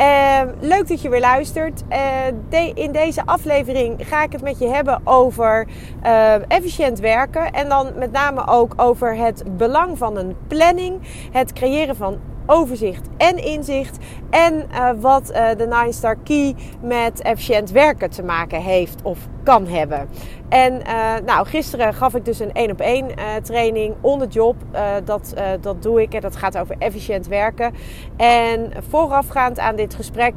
Uh, leuk dat je weer luistert. De, in deze aflevering ga ik het met je hebben over uh, efficiënt werken. En dan met name ook over het belang van een planning. Het creëren van overzicht en inzicht. En uh, wat uh, de Nine Star Key met efficiënt werken te maken heeft of kan hebben. En uh, nou, gisteren gaf ik dus een één op één training on the job. dat, dat doe ik en dat gaat over efficiënt werken. En voorafgaand aan dit gesprek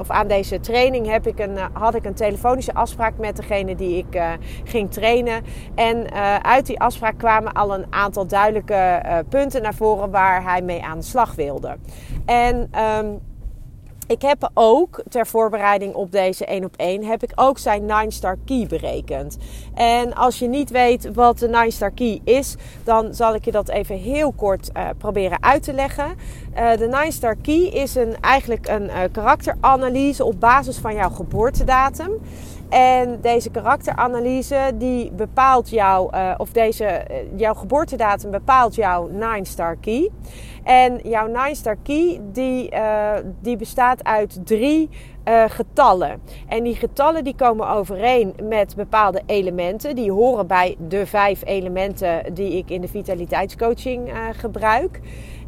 of aan deze training heb ik een, had ik een telefonische afspraak met degene die ik ging trainen. En uit die afspraak kwamen al een aantal duidelijke punten naar voren waar hij mee aan de slag wilde. En um, ik heb ook ter voorbereiding op deze 1 op 1 heb ik ook zijn 9 star key berekend. En als je niet weet wat de 9 star key is, dan zal ik je dat even heel kort uh, proberen uit te leggen. Uh, de 9 star key is een, eigenlijk een uh, karakteranalyse op basis van jouw geboortedatum. En deze karakteranalyse die bepaalt jou, of deze, jouw geboortedatum bepaalt jouw 9 star key. En jouw Nine Star Key die, uh, die bestaat uit drie getallen. En die getallen die komen overeen met bepaalde elementen. Die horen bij de vijf elementen die ik in de vitaliteitscoaching gebruik.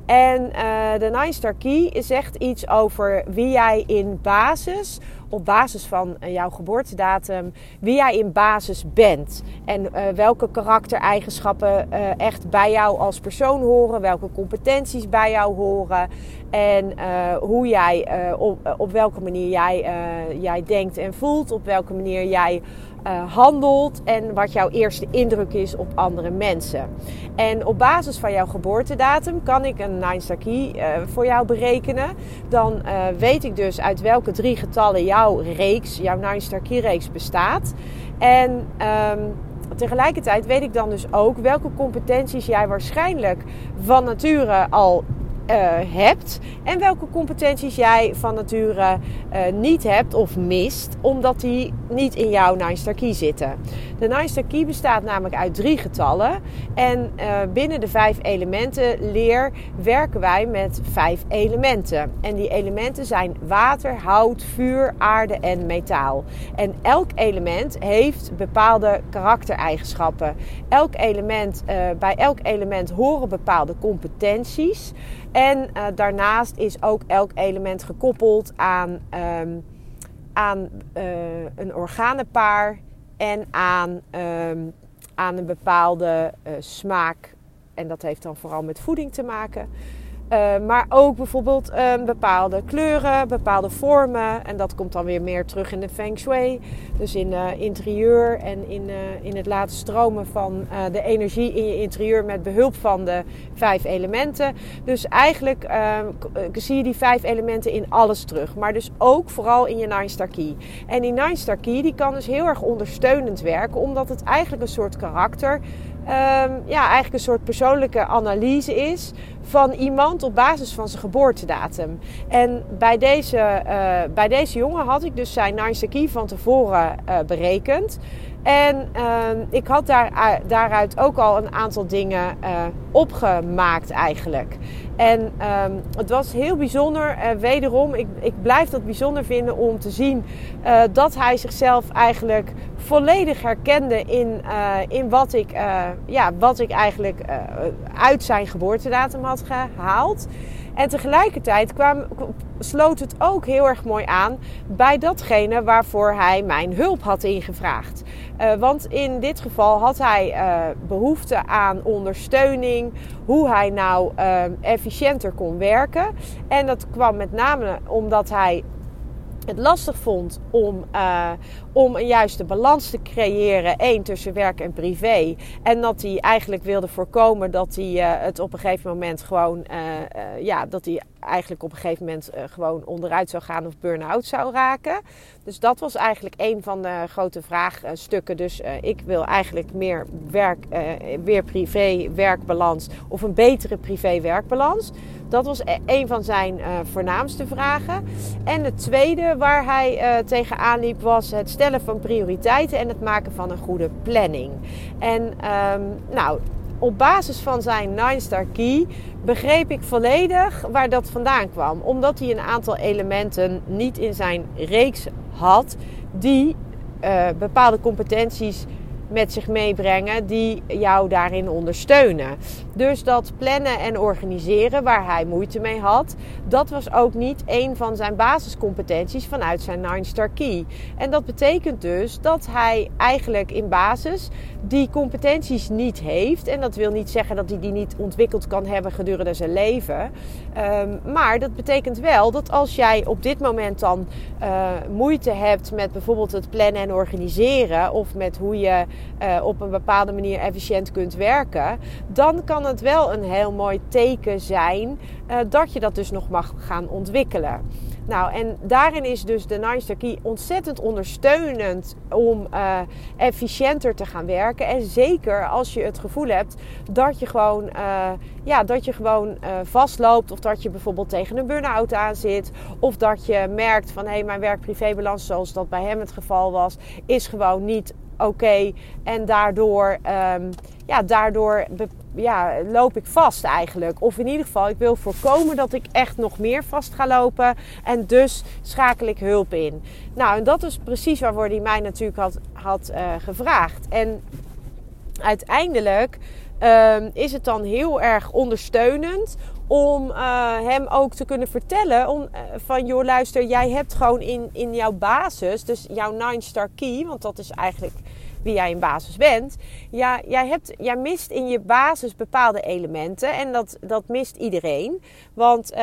En de Nine Star Key zegt iets over wie jij in basis, op basis van uh, jouw geboortedatum, wie jij in basis bent. En uh, welke karaktereigenschappen echt bij jou als persoon horen, welke competenties bij jou horen. En hoe jij, op, op welke manier jij, jij denkt en voelt, op welke manier jij uh, handelt en wat jouw eerste indruk is op andere mensen. En op basis van jouw geboortedatum kan ik een Nine uh, voor jou berekenen. Dan uh, weet ik dus uit welke drie getallen jouw reeks, jouw Nine reeks bestaat. En um, tegelijkertijd weet ik dan dus ook welke competenties jij waarschijnlijk van nature al hebt en welke competenties jij van nature uh, niet hebt of mist, omdat die niet in jouw Nine Key zitten. De Nine Key bestaat namelijk uit drie getallen en uh, binnen de vijf elementen leer werken wij met vijf elementen. En die elementen zijn water, hout, vuur, aarde en metaal. En elk element heeft bepaalde karaktereigenschappen. Elk element, bij elk element horen bepaalde competenties. En uh, daarnaast is ook elk element gekoppeld aan, um, aan uh, een organenpaar en aan, um, aan een bepaalde uh, smaak. En dat heeft dan vooral met voeding te maken. Uh, maar ook bijvoorbeeld uh, bepaalde kleuren, bepaalde vormen. En dat komt dan weer meer terug in de feng shui. Dus in uh, interieur en in, in het laten stromen van de energie in je interieur met behulp van de vijf elementen. Dus eigenlijk ehm, zie je die vijf elementen in alles terug. Maar dus ook vooral in je Nine Star Key. En die Nine Star Key die kan dus heel erg ondersteunend werken. Omdat het eigenlijk een soort karakter um, ja, eigenlijk een soort persoonlijke analyse is van iemand op basis van zijn geboortedatum. En bij deze, uh, bij deze jongen had ik dus zijn Key van tevoren uh, berekend. En uh, ik had daar, daaruit ook al een aantal dingen opgemaakt eigenlijk. En um, het was heel bijzonder. Uh, wederom, ik, ik blijf dat bijzonder vinden om te zien uh, dat hij zichzelf eigenlijk volledig herkende in, uh, in wat, ik, ja, wat ik eigenlijk uit zijn geboortedatum had gehaald. En tegelijkertijd kwam, sloot het ook heel erg mooi aan bij datgene waarvoor hij mijn hulp had ingevraagd. want in dit geval had hij behoefte aan ondersteuning, hoe hij nou efficiënter kon werken. En dat kwam met name omdat hij het lastig vond om, om een juiste balans te creëren. één tussen werk en privé. En dat hij eigenlijk wilde voorkomen dat hij uh, het op een gegeven moment gewoon... Uh, ja, dat hij eigenlijk op een gegeven moment gewoon onderuit zou gaan of burn-out zou raken. Dus dat was eigenlijk een van de grote vraagstukken. Dus ik wil eigenlijk meer werk, weer privé-werkbalans of een betere privé-werkbalans. Dat was e-, een van zijn voornaamste vragen. En het tweede waar hij tegenaan liep was het stellen van prioriteiten en het maken van een goede planning. En um, nou, op basis van zijn Nine Star Key begreep ik volledig waar dat vandaan kwam. Omdat hij een aantal elementen niet in zijn reeks had die uh, bepaalde competenties met zich meebrengen die jou daarin ondersteunen. Dus dat plannen en organiseren, waar hij moeite mee had, dat was ook niet een van zijn basiscompetenties vanuit zijn Nine Star Key. En dat betekent dus dat hij eigenlijk in basis die competenties niet heeft. En dat wil niet zeggen dat hij die niet ontwikkeld kan hebben gedurende zijn leven. Um, maar dat betekent wel dat als jij op dit moment dan uh, moeite hebt met bijvoorbeeld het plannen en organiseren, of met hoe je uh, op een bepaalde manier efficiënt kunt werken, dan kan het wel een heel mooi teken zijn uh, dat je dat dus nog mag gaan ontwikkelen. Nou, en daarin is dus de Nine Key ontzettend ondersteunend om uh, efficiënter te gaan werken. En zeker als je het gevoel hebt dat je gewoon, ja, dat je gewoon vastloopt. Of dat je bijvoorbeeld tegen een burn-out aan zit. Of dat je merkt van hé, hey, mijn werk-privébalans, zoals dat bij hem het geval was, is gewoon niet oké. En daardoor, um, ja, daardoor ja, loop ik vast eigenlijk. Of in ieder geval, ik wil voorkomen dat ik echt nog meer vast ga lopen. En dus schakel ik hulp in. Nou, en dat is precies waarvoor hij mij natuurlijk had, had uh, gevraagd. En uiteindelijk um, is het dan heel erg ondersteunend om uh, hem ook te kunnen vertellen om, uh, van joh luister, jij hebt gewoon in, in jouw basis, dus jouw nine star key, want dat is eigenlijk wie jij in basis bent. Ja, jij, hebt, jij mist in je basis bepaalde elementen. En dat, dat mist iedereen. Want uh,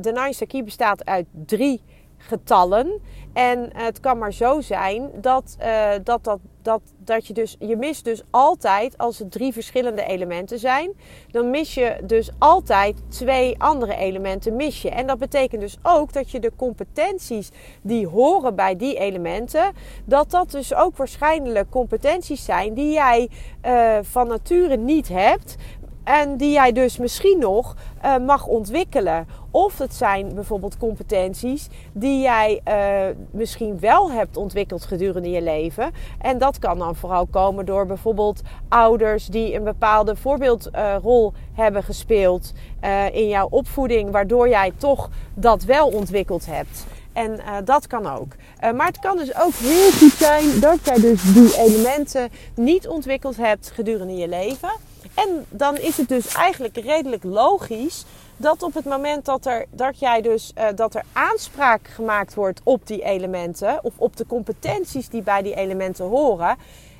de Nine Key bestaat uit drie getallen. En het kan maar zo zijn dat, uh, dat, dat, dat, dat je dus, je mist dus altijd, als het drie verschillende elementen zijn, dan mis je dus altijd twee andere elementen mis je. En dat betekent dus ook dat je de competenties die horen bij die elementen, dat dat dus ook waarschijnlijk competenties zijn die jij uh, van nature niet hebt, en die jij dus misschien nog uh, mag ontwikkelen. Of het zijn bijvoorbeeld competenties die jij uh, misschien wel hebt ontwikkeld gedurende je leven. En dat kan dan vooral komen door bijvoorbeeld ouders die een bepaalde voorbeeldrol uh, hebben gespeeld in jouw opvoeding, waardoor jij toch dat wel ontwikkeld hebt. En dat kan ook. Maar het kan dus ook heel goed zijn dat jij dus die elementen niet ontwikkeld hebt gedurende je leven. En dan is het dus eigenlijk redelijk logisch dat op het moment dat, er, dat jij dus uh, dat er aanspraak gemaakt wordt op die elementen of op de competenties die bij die elementen horen.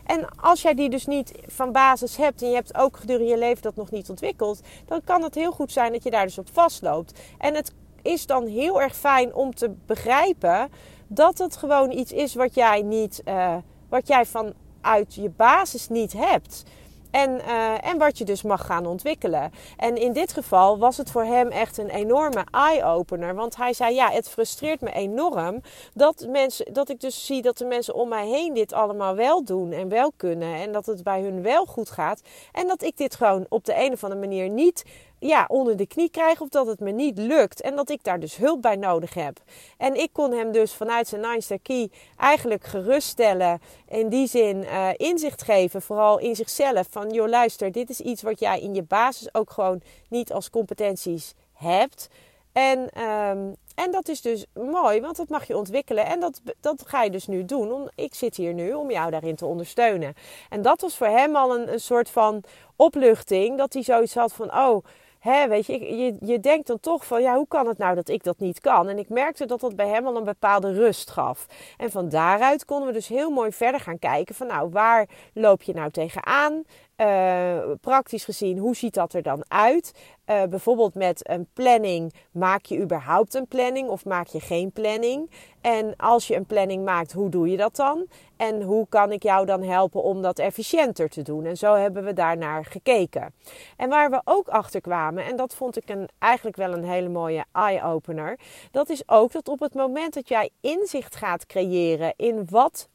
En als jij die dus niet van basis hebt en je hebt ook gedurende je leven dat nog niet ontwikkeld, dan kan het heel goed zijn dat je daar dus op vastloopt. En het is dan heel erg fijn om te begrijpen dat het gewoon iets is wat jij niet, uh, wat jij vanuit je basis niet hebt. En, uh, en wat je dus mag gaan ontwikkelen. En in dit geval was het voor hem echt een enorme eye-opener. Want hij zei: Ja, het frustreert me enorm dat, mensen, dat ik dus zie dat de mensen om mij heen dit allemaal wel doen en wel kunnen. En dat het bij hun wel goed gaat. En dat ik dit gewoon op de een of andere manier niet ja, onder de knie krijg of dat het me niet lukt en dat ik daar dus hulp bij nodig heb. En ik kon hem dus vanuit zijn Nine Key eigenlijk geruststellen, in die zin uh, inzicht geven, vooral in zichzelf, van joh luister, dit is iets wat jij in je basis ook gewoon niet als competenties hebt. En, um, en dat is dus mooi, want dat mag je ontwikkelen. En dat, dat ga je dus nu doen. Om, ik zit hier nu om jou daarin te ondersteunen. En dat was voor hem al een, een soort van opluchting. Dat hij zoiets had van: oh, hè, weet je, je, je denkt dan toch van, ja, hoe kan het nou dat ik dat niet kan? En ik merkte dat dat bij hem al een bepaalde rust gaf. En van daaruit konden we dus heel mooi verder gaan kijken van, nou, waar loop je nou tegenaan? Uh, praktisch gezien, hoe ziet dat er dan uit? Uh, bijvoorbeeld met een planning, maak je überhaupt een planning of maak je geen planning? En als je een planning maakt, hoe doe je dat dan? En hoe kan ik jou dan helpen om dat efficiënter te doen? En zo hebben we daarnaar gekeken. En waar we ook achter kwamen, en dat vond ik een, eigenlijk wel een hele mooie eye-opener, dat is ook dat op het moment dat jij inzicht gaat creëren in wat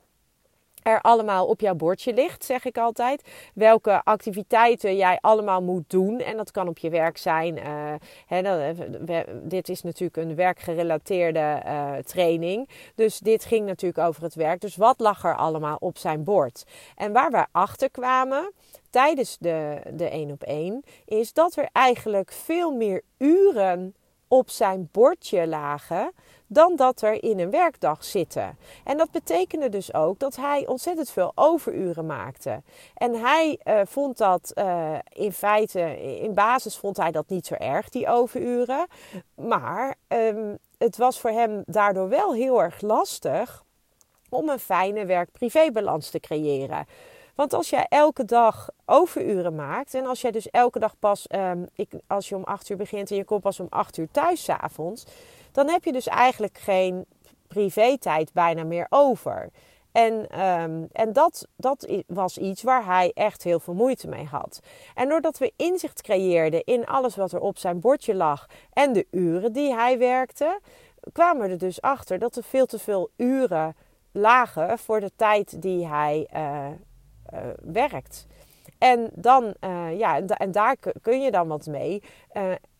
er allemaal op jouw bordje ligt, zeg ik altijd. Welke activiteiten jij allemaal moet doen. En dat kan op je werk zijn. Uh, dit is natuurlijk een werkgerelateerde uh, training. Dus dit ging natuurlijk over het werk. Dus wat lag er allemaal op zijn bord? En waar we achter kwamen tijdens de, de één op één, is dat er eigenlijk veel meer uren op zijn bordje lagen dan dat er in een werkdag zitten. En dat betekende dus ook dat hij ontzettend veel overuren maakte. En hij uh, vond dat uh, in feite, in basis vond hij dat niet zo erg, die overuren. Maar um, het was voor hem daardoor wel heel erg lastig om een fijne werk-privébalans te creëren. Want als jij elke dag overuren maakt en als jij dus elke dag pas, um, ik, als je om 8 uur begint en je komt pas om 8 uur thuis s'avonds, dan heb je dus eigenlijk geen privé-tijd bijna meer over. En, um, en dat, dat was iets waar hij echt heel veel moeite mee had. En doordat we inzicht creëerden in alles wat er op zijn bordje lag en de uren die hij werkte, kwamen we er dus achter dat er veel te veel uren lagen voor de tijd die hij uh, werkt. En, dan, uh, ja, en daar kun je dan wat mee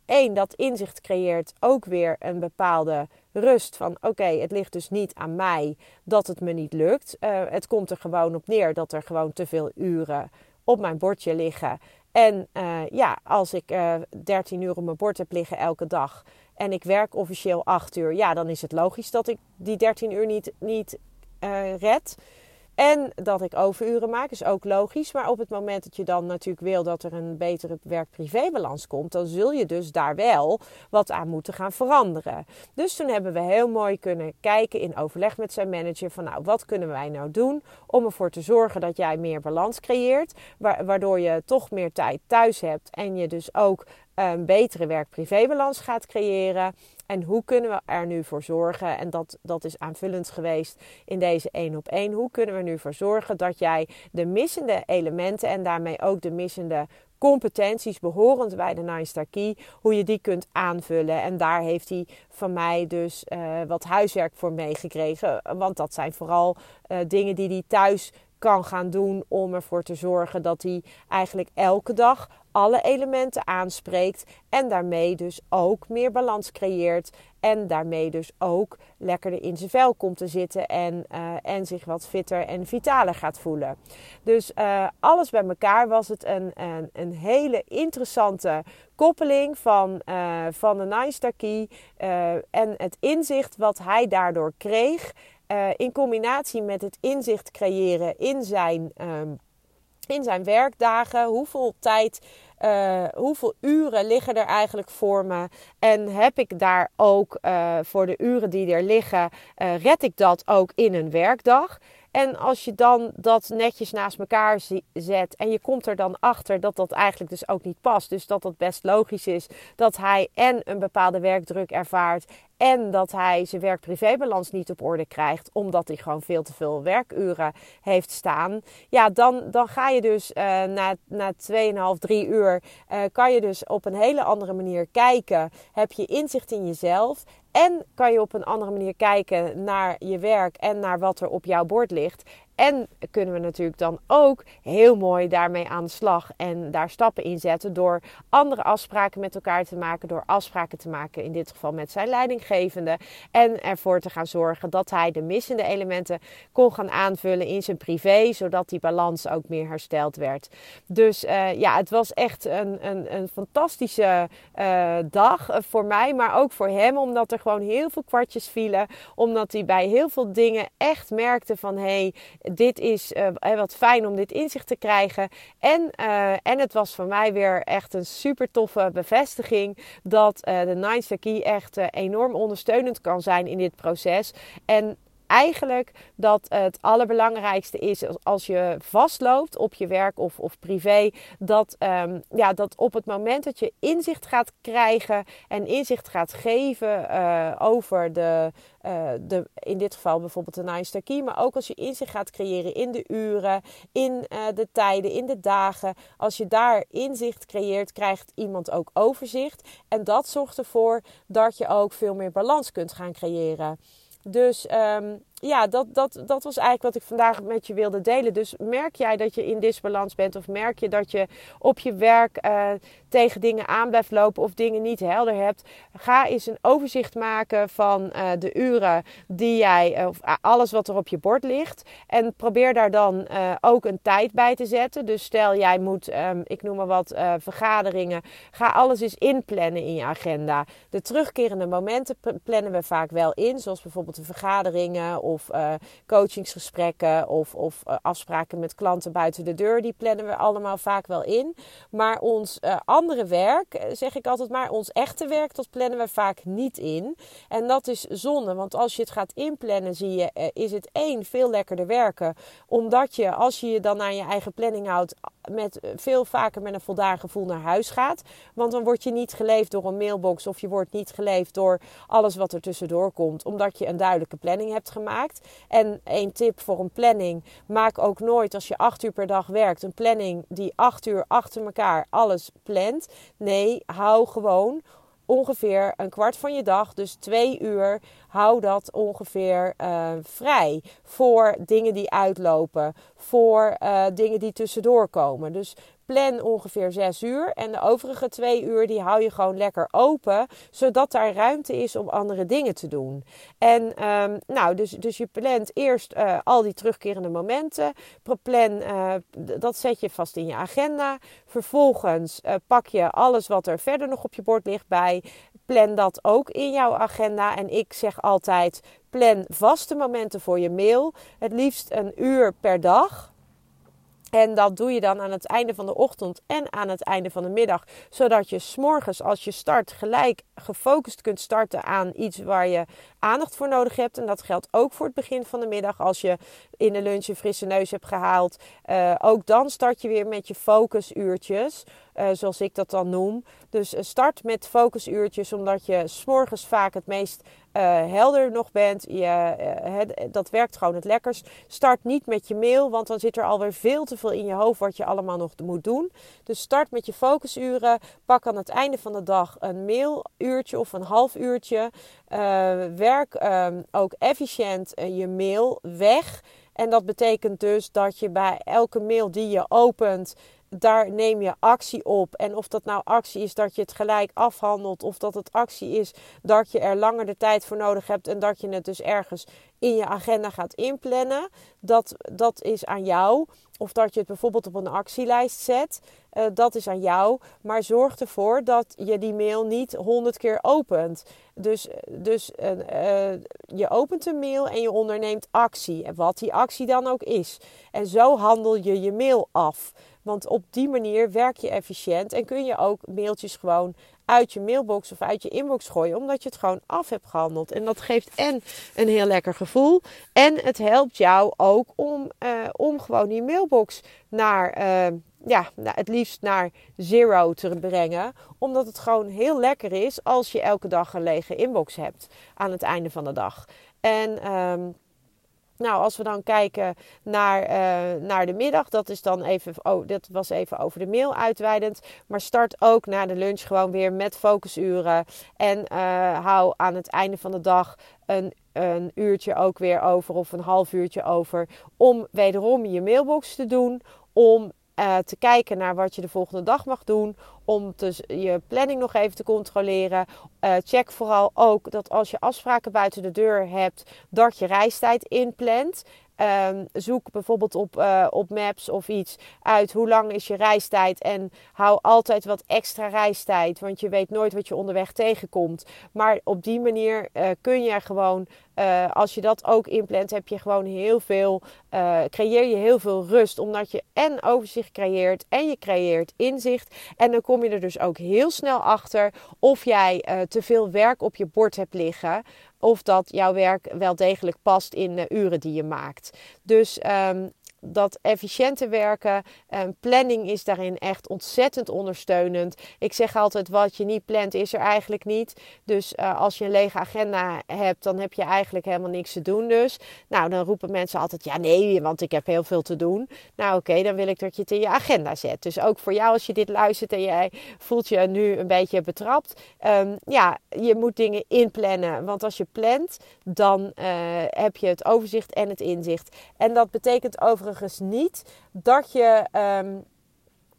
één, dat inzicht creëert ook weer een bepaalde rust van oké, het ligt dus niet aan mij dat het me niet lukt. Uh, het komt er gewoon op neer dat er gewoon te veel uren op mijn bordje liggen. En uh, ja, als ik uh, eh, 13 uur op mijn bord heb liggen elke dag en ik werk officieel 8 uur, ja, dan is het logisch dat ik die 13 uur niet, niet red. En dat ik overuren maak is ook logisch. Maar op het moment dat je dan natuurlijk wil dat er een betere werk-privé-balans komt, dan zul je dus daar wel wat aan moeten gaan veranderen. Dus toen hebben we heel mooi kunnen kijken in overleg met zijn manager van nou, wat kunnen wij nou doen om ervoor te zorgen dat jij meer balans creëert, waardoor je toch meer tijd thuis hebt en je dus ook een betere werk-privé-balans gaat creëren. En hoe kunnen we er nu voor zorgen, en dat, dat is aanvullend geweest in deze één op één, hoe kunnen we nu voor zorgen dat jij de missende elementen en daarmee ook de missende competenties behorend bij de Nine Star Key, hoe je die kunt aanvullen. En daar heeft hij van mij dus uh, wat huiswerk voor meegekregen. Want dat zijn vooral uh, dingen die hij thuis kan gaan doen om ervoor te zorgen dat hij eigenlijk elke dag alle elementen aanspreekt en daarmee dus ook meer balans creëert en daarmee dus ook lekkerder in zijn vel komt te zitten en, uh, en zich wat fitter en vitaler gaat voelen. Dus uh, alles bij elkaar was het een, een, een hele interessante koppeling van, uh, van de Nine Star Key en het inzicht wat hij daardoor kreeg uh, in combinatie met het inzicht creëren in zijn, um, in zijn werkdagen. Hoeveel tijd, uh, hoeveel uren liggen er eigenlijk voor me? En heb ik daar ook uh, voor de uren die er liggen, red ik dat ook in een werkdag? En als je dan dat netjes naast elkaar zet en je komt er dan achter dat dat eigenlijk dus ook niet past. Dus dat het best logisch is dat hij en een bepaalde werkdruk ervaart en dat hij zijn werk-privébalans niet op orde krijgt, omdat hij gewoon veel te veel werkuren heeft staan. Ja, dan, dan ga je dus uh, na, na 2,5, 3 uur, uh, kan je dus op een hele andere manier kijken. Heb je inzicht in jezelf en kan je op een andere manier kijken naar je werk en naar wat er op jouw bord ligt. En kunnen we natuurlijk dan ook heel mooi daarmee aan de slag en daar stappen in zetten door andere afspraken met elkaar te maken, door afspraken te maken in dit geval met zijn leidinggevende en ervoor te gaan zorgen dat hij de missende elementen kon gaan aanvullen in zijn privé, zodat die balans ook meer hersteld werd. Dus uh, ja, het was echt een, een, een fantastische uh, dag voor mij, maar ook voor hem, omdat er gewoon heel veel kwartjes vielen, omdat hij bij heel veel dingen echt merkte van hé, hey, dit is uh, wat fijn om dit inzicht te krijgen. En, uh, en het was voor mij weer echt een super toffe bevestiging dat de Nine Key echt enorm ondersteunend kan zijn in dit proces. En eigenlijk dat het allerbelangrijkste is als je vastloopt op je werk of, of privé, dat, um, ja, dat op het moment dat je inzicht gaat krijgen en inzicht gaat geven uh, over de, uh, de, in dit geval bijvoorbeeld de Nine Key, maar ook als je inzicht gaat creëren in de uren, in uh, de tijden, in de dagen, als je daar inzicht creëert, krijgt iemand ook overzicht en dat zorgt ervoor dat je ook veel meer balans kunt gaan creëren. Dus um, ja, dat, dat, dat was eigenlijk wat ik vandaag met je wilde delen. Dus merk jij dat je in disbalans bent of merk je dat je op je werk uh, tegen dingen aan blijft lopen of dingen niet helder hebt? Ga eens een overzicht maken van uh, de uren die jij, uh, of alles wat er op je bord ligt. En probeer daar dan ook een tijd bij te zetten. Dus stel jij moet, um, ik noem maar wat, vergaderingen. Ga alles eens inplannen in je agenda. De terugkerende momenten plannen we vaak wel in, zoals bijvoorbeeld de vergaderingen of coachingsgesprekken of, of afspraken met klanten buiten de deur. Die plannen we allemaal vaak wel in. Maar ons uh, andere werk, zeg ik altijd maar, ons echte werk, dat plannen we vaak niet in. En dat is zonde, want als je het gaat inplannen, zie je, is het één, veel lekkerder werken. Omdat je, als je je dan aan je eigen planning houdt, met veel vaker met een voldaan gevoel naar huis gaat. Want dan word je niet geleefd door een mailbox of je wordt niet geleefd door alles wat er tussendoor komt, omdat je een duidelijke planning hebt gemaakt. En een tip voor een planning: maak ook nooit als je acht uur per dag werkt een planning die acht uur achter elkaar alles plant. Nee, hou gewoon ongeveer een kwart van je dag, dus twee uur, hou dat ongeveer uh, vrij voor dingen die uitlopen, voor uh, dingen die tussendoor komen. Dus plan ongeveer 6 uur. En de overige 2 uur die hou je gewoon lekker open. Zodat daar ruimte is om andere dingen te doen. En um, nou, dus, dus je plant eerst uh, al die terugkerende momenten. Plan, uh, dat zet je vast in je agenda. Vervolgens uh, pak je alles wat er verder nog op je bord ligt bij. Plan dat ook in jouw agenda. En ik zeg altijd: plan vaste momenten voor je mail. Het liefst een uur per dag. En dat doe je dan aan het einde van de ochtend en aan het einde van de middag. Zodat je s'morgens als je start gelijk gefocust kunt starten aan iets waar je aandacht voor nodig hebt. En dat geldt ook voor het begin van de middag. Als je in de lunch een frisse neus hebt gehaald. Uh, ook dan start je weer met je focusuurtjes. Uh, zoals ik dat dan noem. Dus eh, start met focusuurtjes omdat je s'morgens vaak het meest helder nog bent. Je, dat werkt gewoon het lekkerst. Start niet met je mail, want dan zit er alweer veel te veel in je hoofd wat je allemaal nog moet doen. Dus start met je focusuren. Pak aan het einde van de dag een mailuurtje of een half uurtje. Werk um, ook efficiënt je mail weg. En dat betekent dus dat je bij elke mail die je opent daar neem je actie op. En of dat nou actie is dat je het gelijk afhandelt, of dat het actie is dat je er langer de tijd voor nodig hebt en dat je het dus ergens in je agenda gaat inplannen, dat, dat is aan jou. Of dat je het bijvoorbeeld op een actielijst zet, uh, dat is aan jou. Maar zorg ervoor dat je die mail niet honderd keer opent. Dus, dus uh, je opent een mail en je onderneemt actie. En wat die actie dan ook is. En zo handel je je mail af. Want op die manier werk je efficiënt en kun je ook mailtjes gewoon uit je mailbox of uit je inbox gooien, omdat je het gewoon af hebt gehandeld. En dat geeft en een heel lekker gevoel. En het helpt jou ook om, uh, om gewoon die mailbox naar, uh, ja, het liefst naar zero te brengen. Omdat het gewoon heel lekker is als je elke dag een lege inbox hebt aan het einde van de dag. En um, nou, als we dan kijken naar, uh, naar de middag, dat is dan even, oh, dat was even over de mail uitweidend. Maar start ook na de lunch gewoon weer met focusuren. En uh, hou aan het einde van de dag een, een uurtje ook weer over, of een half uurtje over, om wederom je mailbox te doen. Om uh, te kijken naar wat je de volgende dag mag doen. Om je planning nog even te controleren. Uh, check vooral ook dat als je afspraken buiten de deur hebt, dat je reistijd inplant. Um, zoek bijvoorbeeld op, uh, op Maps of iets uit hoe lang is je reistijd. En hou altijd wat extra reistijd. Want je weet nooit wat je onderweg tegenkomt. Maar op die manier kun je gewoon, uh, als je dat ook inplant, heb je gewoon heel veel uh, creëer je heel veel rust. Omdat je en overzicht creëert en je creëert inzicht. En dan kom je er dus ook heel snel achter of jij uh, te veel werk op je bord hebt liggen. Of dat jouw werk wel degelijk past in de uren die je maakt. Dus um, dat efficiënte werken, en planning is daarin echt ontzettend ondersteunend. Ik zeg altijd: wat je niet plant, is er eigenlijk niet. Dus uh, als je een lege agenda hebt, dan heb je eigenlijk helemaal niks te doen. Dus, nou, dan roepen mensen altijd: ja, nee, want ik heb heel veel te doen. Nou, oké, dan wil ik dat je het in je agenda zet. Dus ook voor jou, als je dit luistert en jij voelt je nu een beetje betrapt, um, ja, je moet dingen inplannen. Want als je plant, dan uh, heb je het overzicht en het inzicht. En dat betekent overigens niet dat je. Um,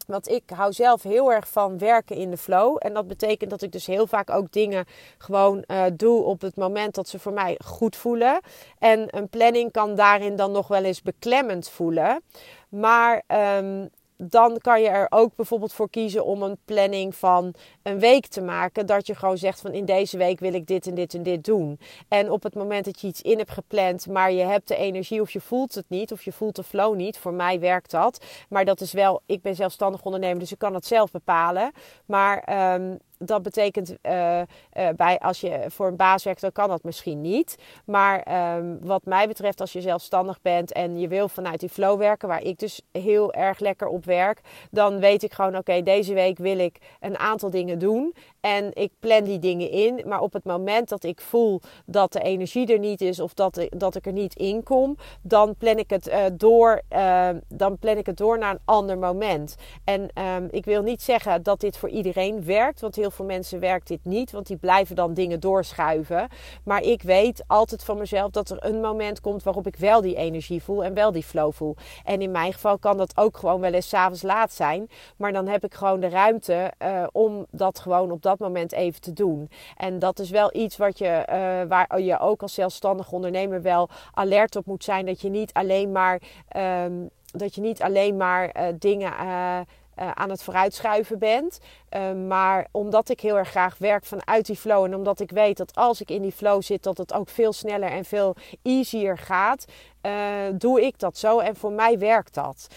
want ik hou zelf heel erg van werken in de flow. En dat betekent dat ik dus heel vaak ook dingen gewoon uh, doe op het moment dat ze voor mij goed voelen. En een planning kan daarin dan nog wel eens beklemmend voelen. Maar um, dan kan je er ook bijvoorbeeld voor kiezen om een planning van een week te maken. Dat je gewoon zegt van in deze week wil ik dit en dit en dit doen. En op het moment dat je iets in hebt gepland, maar je hebt de energie of je voelt het niet of je voelt de flow niet. Voor mij werkt dat. Maar dat is wel, ik ben zelfstandig ondernemer, dus ik kan het zelf bepalen. Maar um, dat betekent uh, uh, bij als je voor een baas werkt, dan kan dat misschien niet. Maar um, wat mij betreft, als je zelfstandig bent en je wil vanuit die flow werken, waar ik dus heel erg lekker op werk, dan weet ik gewoon: oké, deze week wil ik een aantal dingen doen. En ik plan die dingen in. Maar op het moment dat ik voel dat de energie er niet is of dat, dat ik er niet in kom, dan plan ik het uh, door. Dan plan ik het door naar een ander moment. En um, ik wil niet zeggen dat dit voor iedereen werkt. Want veel mensen werkt dit niet. Want die blijven dan dingen doorschuiven. Maar ik weet altijd van mezelf dat er een moment komt waarop ik wel die energie voel en wel die flow voel. En in mijn geval kan dat ook gewoon wel eens s'avonds laat zijn. Maar dan heb ik gewoon de ruimte uh, om dat gewoon op dat moment even te doen. En dat is wel iets wat je, uh, waar je ook als zelfstandig ondernemer wel alert op moet zijn. Dat je niet alleen maar, um, dat je niet alleen maar uh, dingen. Uh, aan het vooruitschuiven bent. Uh, maar omdat ik heel erg graag werk vanuit die flow. En omdat ik weet dat als ik in die flow zit, dat het ook veel sneller en veel easier gaat. Uh, doe ik dat zo. En voor mij werkt dat.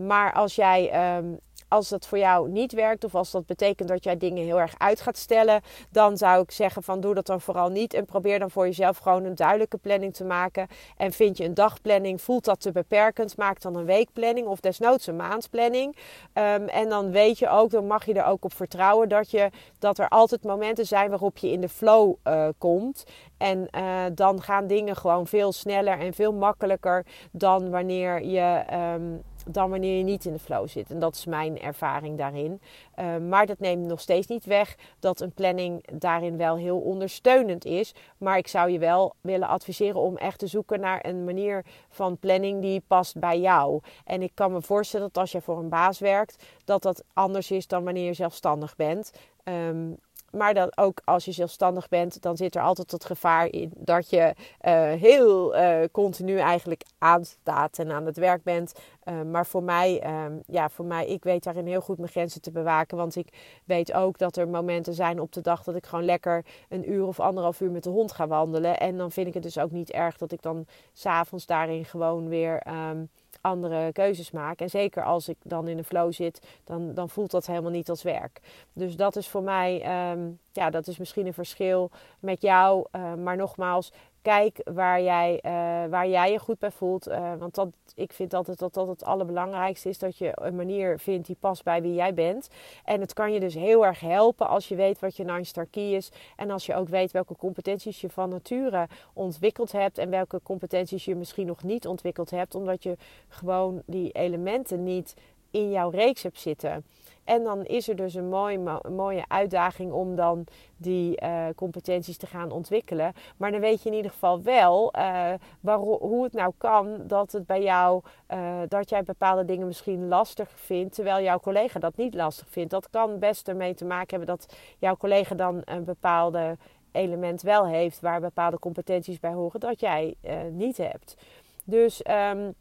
maar als jij um, als dat voor jou niet werkt of als dat betekent dat jij dingen heel erg uit gaat stellen, dan zou ik zeggen van doe dat dan vooral niet en probeer dan voor jezelf gewoon een duidelijke planning te maken. En vind je een dagplanning, voelt dat te beperkend, maak dan een weekplanning of desnoods een maandplanning. Um, en dan weet je ook, dan mag je er ook op vertrouwen dat, je, dat er altijd momenten zijn waarop je in de flow uh, komt. En uh, dan gaan dingen gewoon veel sneller en veel makkelijker dan wanneer je. Um, dan wanneer je niet in de flow zit. En dat is mijn ervaring daarin. Uh, maar dat neemt nog steeds niet weg dat een planning daarin wel heel ondersteunend is. Maar ik zou je wel willen adviseren om echt te zoeken naar een manier van planning die past bij jou. En ik kan me voorstellen dat als je voor een baas werkt, dat dat anders is dan wanneer je zelfstandig bent. Um, maar dat ook als je zelfstandig bent, dan zit er altijd het gevaar in dat je uh, heel uh, continu eigenlijk aanstaat en aan het werk bent. Uh, maar voor mij, um, ja, voor mij, ik weet daarin heel goed mijn grenzen te bewaken. Want ik weet ook dat er momenten zijn op de dag dat ik gewoon lekker een uur of anderhalf uur met de hond ga wandelen. En dan vind ik het dus ook niet erg dat ik dan s'avonds daarin gewoon weer. Um, andere keuzes maak. En zeker als ik dan in de flow zit, dan, dan voelt dat helemaal niet als werk. Dus dat is voor mij, um, ja, dat is misschien een verschil met jou. Uh, maar nogmaals, kijk waar jij, uh, waar jij je goed bij voelt. Uh, want dat, ik vind altijd dat dat het allerbelangrijkste is. Dat je een manier vindt die past bij wie jij bent. En het kan je dus heel erg helpen als je weet wat je nine star key is. En als je ook weet welke competenties je van nature ontwikkeld hebt. En welke competenties je misschien nog niet ontwikkeld hebt. Omdat je gewoon die elementen niet in jouw reeks hebt zitten. En dan is er dus een, mooi, mooie uitdaging om dan die uh, competenties te gaan ontwikkelen. Maar dan weet je in ieder geval wel waarom, hoe het nou kan dat het bij jou, uh, dat jij bepaalde dingen misschien lastig vindt, terwijl jouw collega dat niet lastig vindt. Dat kan best ermee te maken hebben dat jouw collega dan een bepaalde element wel heeft waar bepaalde competenties bij horen dat jij niet hebt. Dus um,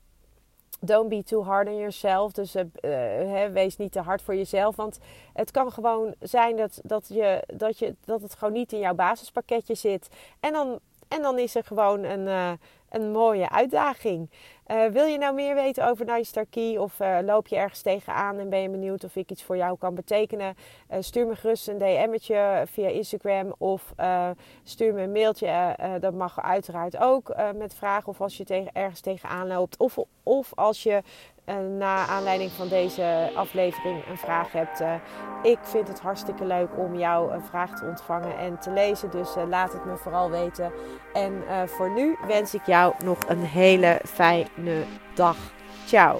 Don't be too hard on yourself. Dus uh, uh, wees niet te hard voor jezelf. Want het kan gewoon zijn dat, dat, je, dat, je, dat het gewoon niet in jouw basispakketje zit. En dan En dan is er gewoon een, uh, een mooie uitdaging. Uh, wil je nou meer weten over Nice Star Key of uh, loop je ergens tegenaan en ben je benieuwd of ik iets voor jou kan betekenen? Uh, stuur me gerust een DM'tje via Instagram of stuur me een mailtje. dat mag uiteraard ook met vragen of als je tegen, ergens tegenaan loopt. Of, of als je na aanleiding van deze aflevering een vraag hebt. Uh, ik vind het hartstikke leuk om jou een vraag te ontvangen en te lezen. Dus uh, laat het me vooral weten. En voor nu wens ik jou nog een hele fijne dag. Ciao.